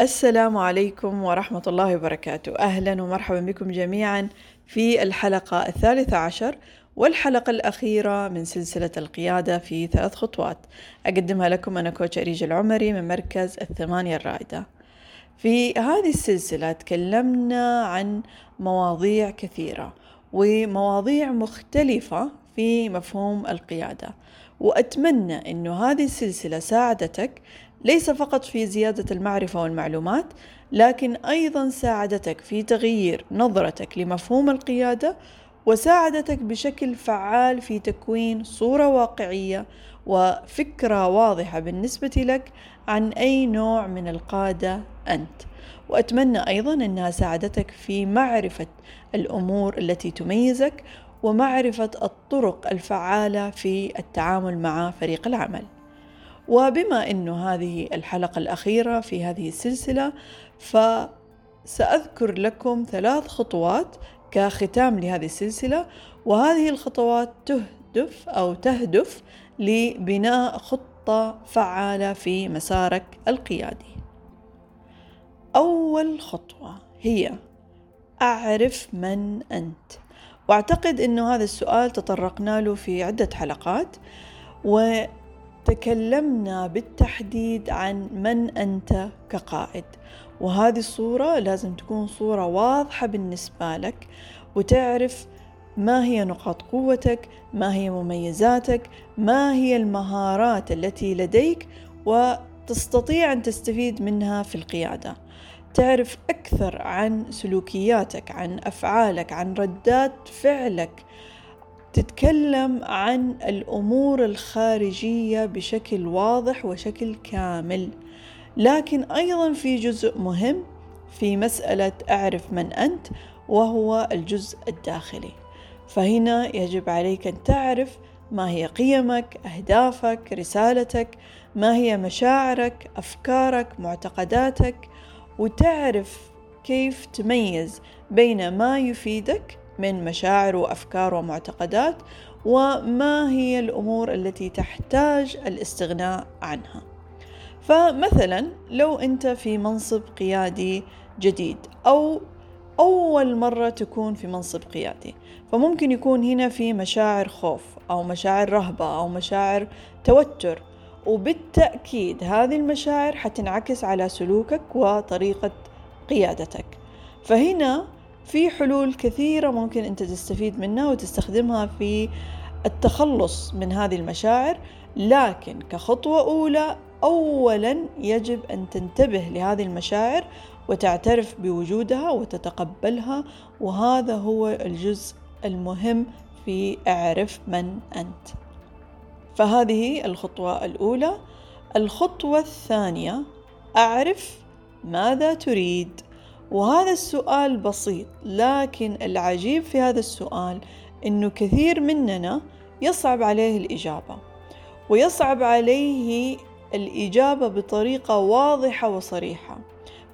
السلام عليكم ورحمة الله وبركاته. أهلا ومرحبا بكم جميعا في الحلقة الثالثة عشر والحلقة الأخيرة من سلسلة القيادة في ثلاث خطوات. أقدمها لكم أنا كوتش أريج العمري من مركز الثمانية الرائدة. في هذه السلسلة تكلمنا عن مواضيع كثيرة ومواضيع مختلفة في مفهوم القيادة. وأتمنى أنه هذه السلسلة ساعدتك ليس فقط في زيادة المعرفة والمعلومات لكن أيضا ساعدتك في تغيير نظرتك لمفهوم القيادة وساعدتك بشكل فعال في تكوين صورة واقعية وفكرة واضحة بالنسبة لك عن أي نوع من القادة أنت. وأتمنى أيضا أنها ساعدتك في معرفة الأمور التي تميزك ومعرفة الطرق الفعالة في التعامل مع فريق العمل. وبما أنه هذه الحلقة الأخيرة في هذه السلسلة فسأذكر لكم ثلاث خطوات كختام لهذه السلسلة وهذه الخطوات تهدف أو تهدف لبناء خطة فعالة في مسارك القيادي. أول خطوة هي أعرف من أنت. وأعتقد أنه هذا السؤال تطرقنا له في عدة حلقات وتكلمنا بالتحديد عن من أنت كقائد. وهذه الصورة لازم تكون صورة واضحة بالنسبة لك وتعرف ما هي نقاط قوتك ما هي مميزاتك ما هي المهارات التي لديك وتستطيع أن تستفيد منها في القيادة. تعرف أكثر عن سلوكياتك عن أفعالك عن ردات فعلك. تتكلم عن الأمور الخارجية بشكل واضح وشكل كامل. لكن أيضا في جزء مهم في مسألة أعرف من أنت وهو الجزء الداخلي. فهنا يجب عليك أن تعرف ما هي قيمك أهدافك رسالتك ما هي مشاعرك أفكارك معتقداتك وتعرف كيف تميز بين ما يفيدك من مشاعر وأفكار ومعتقدات وما هي الأمور التي تحتاج الاستغناء عنها. فمثلا لو أنت في منصب قيادي جديد أو أول مرة تكون في منصب قيادي فممكن يكون هنا في مشاعر خوف أو مشاعر رهبة أو مشاعر توتر. وبالتأكيد هذه المشاعر حتنعكس على سلوكك وطريقة قيادتك. فهنا في حلول كثيرة ممكن أنت تستفيد منها وتستخدمها في التخلص من هذه المشاعر لكن كخطوة أولى أولا يجب أن تنتبه لهذه المشاعر وتعترف بوجودها وتتقبلها وهذا هو الجزء المهم في اعرف من أنت. فهذه الخطوة الأولى. الخطوة الثانية أعرف ماذا تريد. وهذا السؤال بسيط لكن العجيب في هذا السؤال إنه كثير مننا يصعب عليه الإجابة ويصعب عليه الإجابة بطريقة واضحة وصريحة.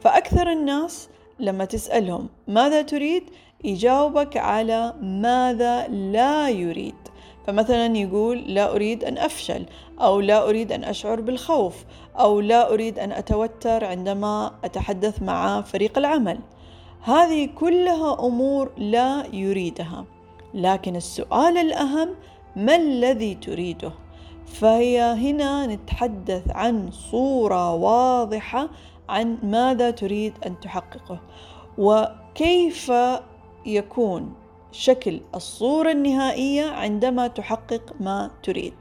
فأكثر الناس لما تسألهم ماذا تريد يجاوبك على ماذا لا يريد. فمثلا يقول لا أريد أن أفشل أو لا أريد أن أشعر بالخوف أو لا أريد أن أتوتر عندما أتحدث مع فريق العمل. هذه كلها أمور لا يريدها. لكن السؤال الأهم ما الذي تريده؟ فهي هنا نتحدث عن صورة واضحة عن ماذا تريد أن تحققه. وكيف يكون؟ شكل الصورة النهائية عندما تحقق ما تريد.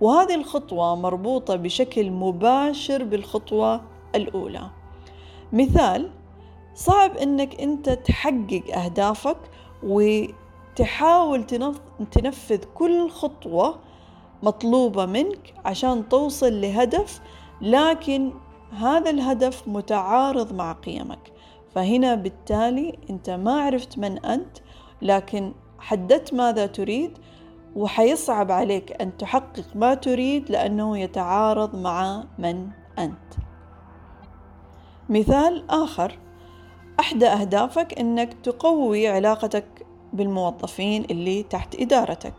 وهذه الخطوة مربوطة بشكل مباشر بالخطوة الأولى. مثال صعب إنك أنت تحقق أهدافك وتحاول تنفذ كل خطوة مطلوبة منك عشان توصل لهدف لكن هذا الهدف متعارض مع قيمك. فهنا بالتالي أنت ما عرفت من أنت لكن حددت ماذا تريد وحيصعب عليك أن تحقق ما تريد لأنه يتعارض مع من أنت. مثال آخر أحدى أهدافك أنك تقوي علاقتك بالموظفين اللي تحت إدارتك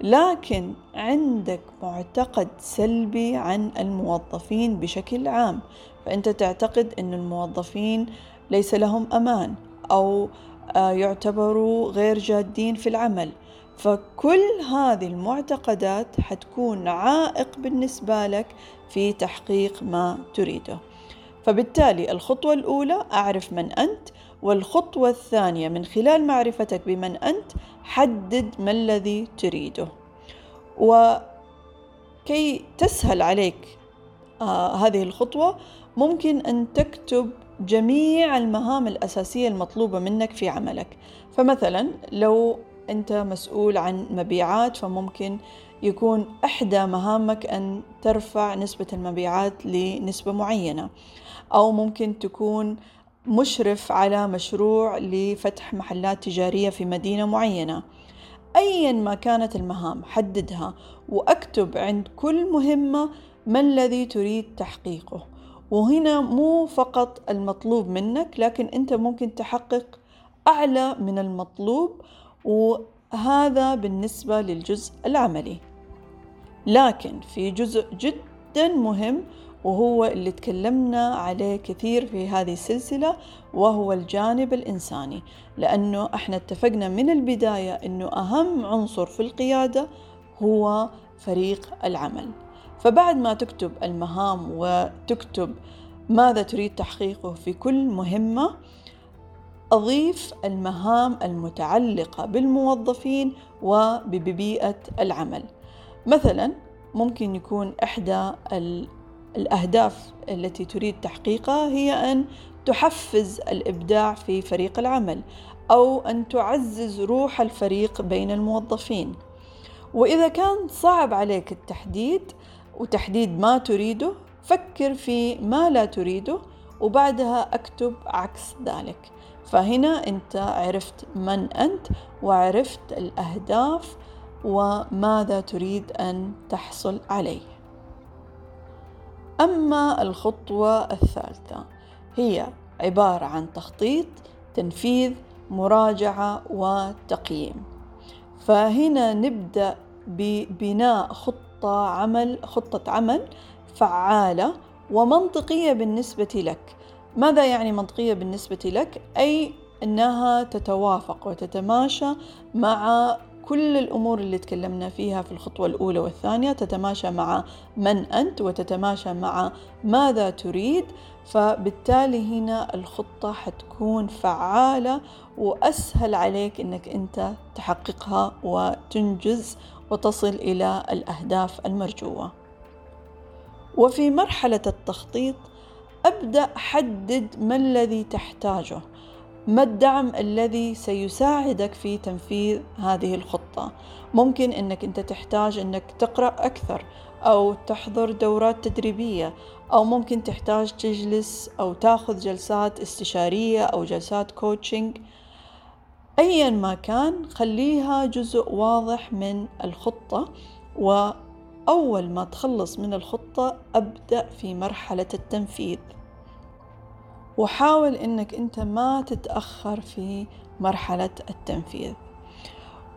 لكن عندك معتقد سلبي عن الموظفين بشكل عام فأنت تعتقد أن الموظفين ليس لهم أمان أو يعتبروا غير جادين في العمل. فكل هذه المعتقدات حتكون عائق بالنسبة لك في تحقيق ما تريده. فبالتالي الخطوة الأولى أعرف من أنت. والخطوة الثانية من خلال معرفتك بمن أنت حدد ما الذي تريده. وكي تسهل عليك آه هذه الخطوة ممكن أن تكتب جميع المهام الأساسية المطلوبة منك في عملك. فمثلا لو أنت مسؤول عن مبيعات فممكن يكون إحدى مهامك أن ترفع نسبة المبيعات لنسبة معينة. أو ممكن تكون مشرف على مشروع لفتح محلات تجارية في مدينة معينة. أيا ما كانت المهام حددها وأكتب عند كل مهمة ما الذي تريد تحقيقه. وهنا مو فقط المطلوب منك لكن أنت ممكن تحقق أعلى من المطلوب وهذا بالنسبة للجزء العملي. لكن في جزء جدا مهم وهو اللي تكلمنا عليه كثير في هذه السلسلة وهو الجانب الإنساني. لأنه إحنا اتفقنا من البداية أنه أهم عنصر في القيادة هو فريق العمل. فبعد ما تكتب المهام وتكتب ماذا تريد تحقيقه في كل مهمة أضيف المهام المتعلقة بالموظفين وببيئة العمل. مثلا ممكن يكون إحدى الأهداف التي تريد تحقيقها هي أن تحفز الإبداع في فريق العمل أو أن تعزز روح الفريق بين الموظفين. وإذا كان صعب عليك التحديد وتحديد ما تريده فكر في ما لا تريده وبعدها أكتب عكس ذلك. فهنا أنت عرفت من أنت وعرفت الأهداف وماذا تريد أن تحصل عليه. أما الخطوة الثالثة هي عبارة عن تخطيط تنفيذ مراجعة وتقييم. فهنا نبدأ ببناء خطة عمل خطة عمل فعالة ومنطقية بالنسبة لك ماذا يعني منطقية بالنسبة لك؟ أي أنها تتوافق وتتماشى مع كل الأمور اللي تكلمنا فيها في الخطوة الأولى والثانية تتماشى مع من أنت وتتماشى مع ماذا تريد. فبالتالي هنا الخطة حتكون فعالة وأسهل عليك أنك أنت تحققها وتنجز وتصل إلى الأهداف المرجوة. وفي مرحلة التخطيط أبدأ أحدد ما الذي تحتاجه. ما الدعم الذي سيساعدك في تنفيذ هذه الخطة؟ ممكن أنك أنت تحتاج أنك تقرأ أكثر أو تحضر دورات تدريبية أو ممكن تحتاج تجلس أو تأخذ جلسات استشارية أو جلسات كوتشنج أيا ما كان خليها جزء واضح من الخطة و أول ما تخلص من الخطة أبدأ في مرحلة التنفيذ. وحاول إنك أنت ما تتأخر في مرحلة التنفيذ.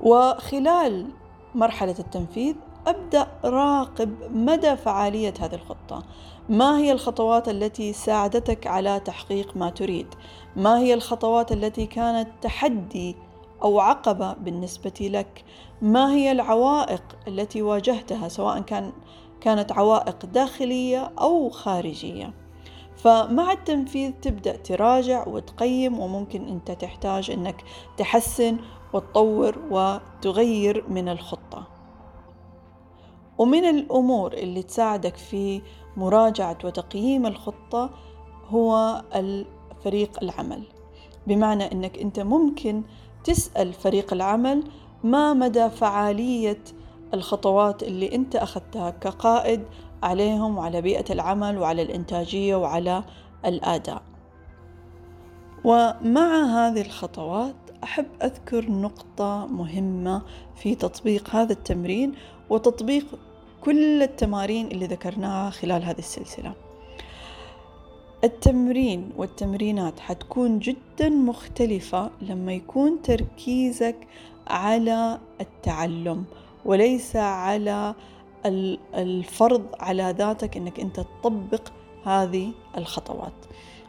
وخلال مرحلة التنفيذ أبدأ راقب مدى فعالية هذه الخطة. ما هي الخطوات التي ساعدتك على تحقيق ما تريد؟ ما هي الخطوات التي كانت تحدي أو عقبة بالنسبة لك؟ ما هي العوائق التي واجهتها سواء كان كانت عوائق داخلية أو خارجية؟ فمع التنفيذ تبدأ تراجع وتقيم وممكن أنت تحتاج أنك تحسن وتطور وتغير من الخطة. ومن الأمور اللي تساعدك في مراجعة وتقييم الخطة هو فريق العمل. بمعنى أنك أنت ممكن تسأل فريق العمل ما مدى فعالية الخطوات اللي أنت أخذتها كقائد عليهم وعلى بيئة العمل وعلى الإنتاجية وعلى الأداء. ومع هذه الخطوات أحب أذكر نقطة مهمة في تطبيق هذا التمرين وتطبيق كل التمارين اللي ذكرناها خلال هذه السلسلة. التمرين والتمرينات حتكون جدا مختلفة لما يكون تركيزك على التعلم وليس على الفرض على ذاتك إنك أنت تطبق هذه الخطوات.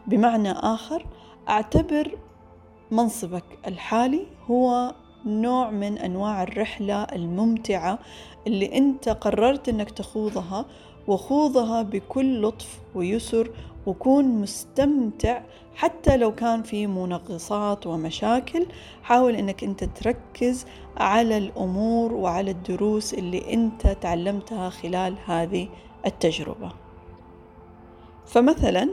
بمعنى آخر أعتبر منصبك الحالي هو نوع من أنواع الرحلة الممتعة اللي أنت قررت أنك تخوضها وخوضها بكل لطف ويسر وكون مستمتع حتى لو كان في منغصات ومشاكل. حاول إنك أنت تركز على الأمور وعلى الدروس اللي أنت تعلمتها خلال هذه التجربة. فمثلا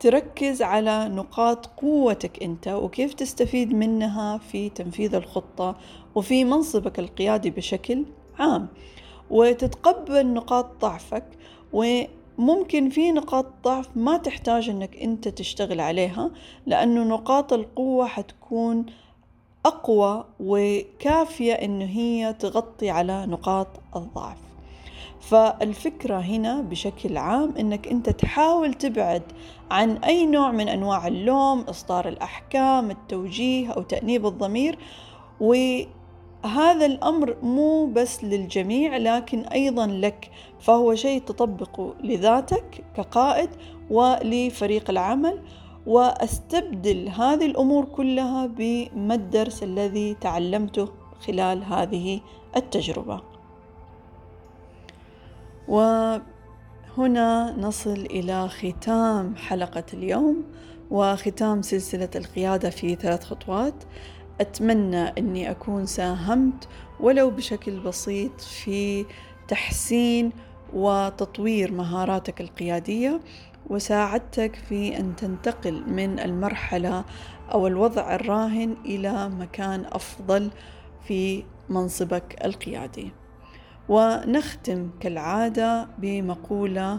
تركز على نقاط قوتك أنت وكيف تستفيد منها في تنفيذ الخطة وفي منصبك القيادي بشكل عام. وتتقبل نقاط ضعفك وممكن في نقاط ضعف ما تحتاج إنك أنت تشتغل عليها لأنه نقاط القوة حتكون أقوى وكافية إنه هي تغطي على نقاط الضعف. فالفكرة هنا بشكل عام إنك أنت تحاول تبعد عن أي نوع من أنواع اللوم، إصدار الأحكام، التوجيه أو تأنيب الضمير وهذا الأمر مو بس للجميع لكن أيضا لك فهو شيء تطبقه لذاتك كقائد ولفريق العمل. وأستبدل هذه الأمور كلها بما الدرس الذي تعلمته خلال هذه التجربة. وهنا نصل إلى ختام حلقة اليوم وختام سلسلة القيادة في ثلاث خطوات. أتمنى أني أكون ساهمت ولو بشكل بسيط في تحسين وتطوير مهاراتك القيادية وساعدتك في أن تنتقل من المرحلة أو الوضع الراهن إلى مكان أفضل في منصبك القيادي. ونختم كالعادة بمقولة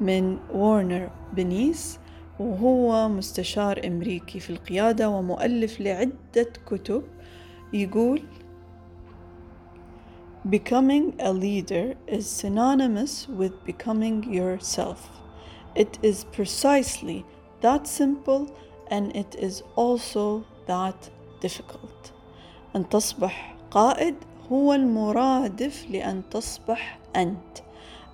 من وارنر بنيس وهو مستشار أمريكي في القيادة ومؤلف لعدة كتب يقول Becoming a leader is synonymous with becoming yourself. It is precisely that simple and it is also that difficult. أن تصبح قائد هو المرادف لأن تصبح أنت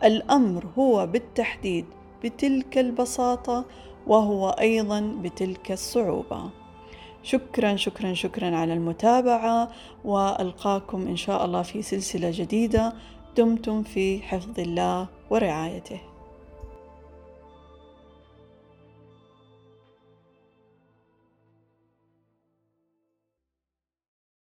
الأمر هو بالتحديد بتلك البساطة وهو أيضا بتلك الصعوبة. شكرا شكرا شكرا على المتابعة وألقاكم إن شاء الله في سلسلة جديدة. دمتم في حفظ الله ورعايته.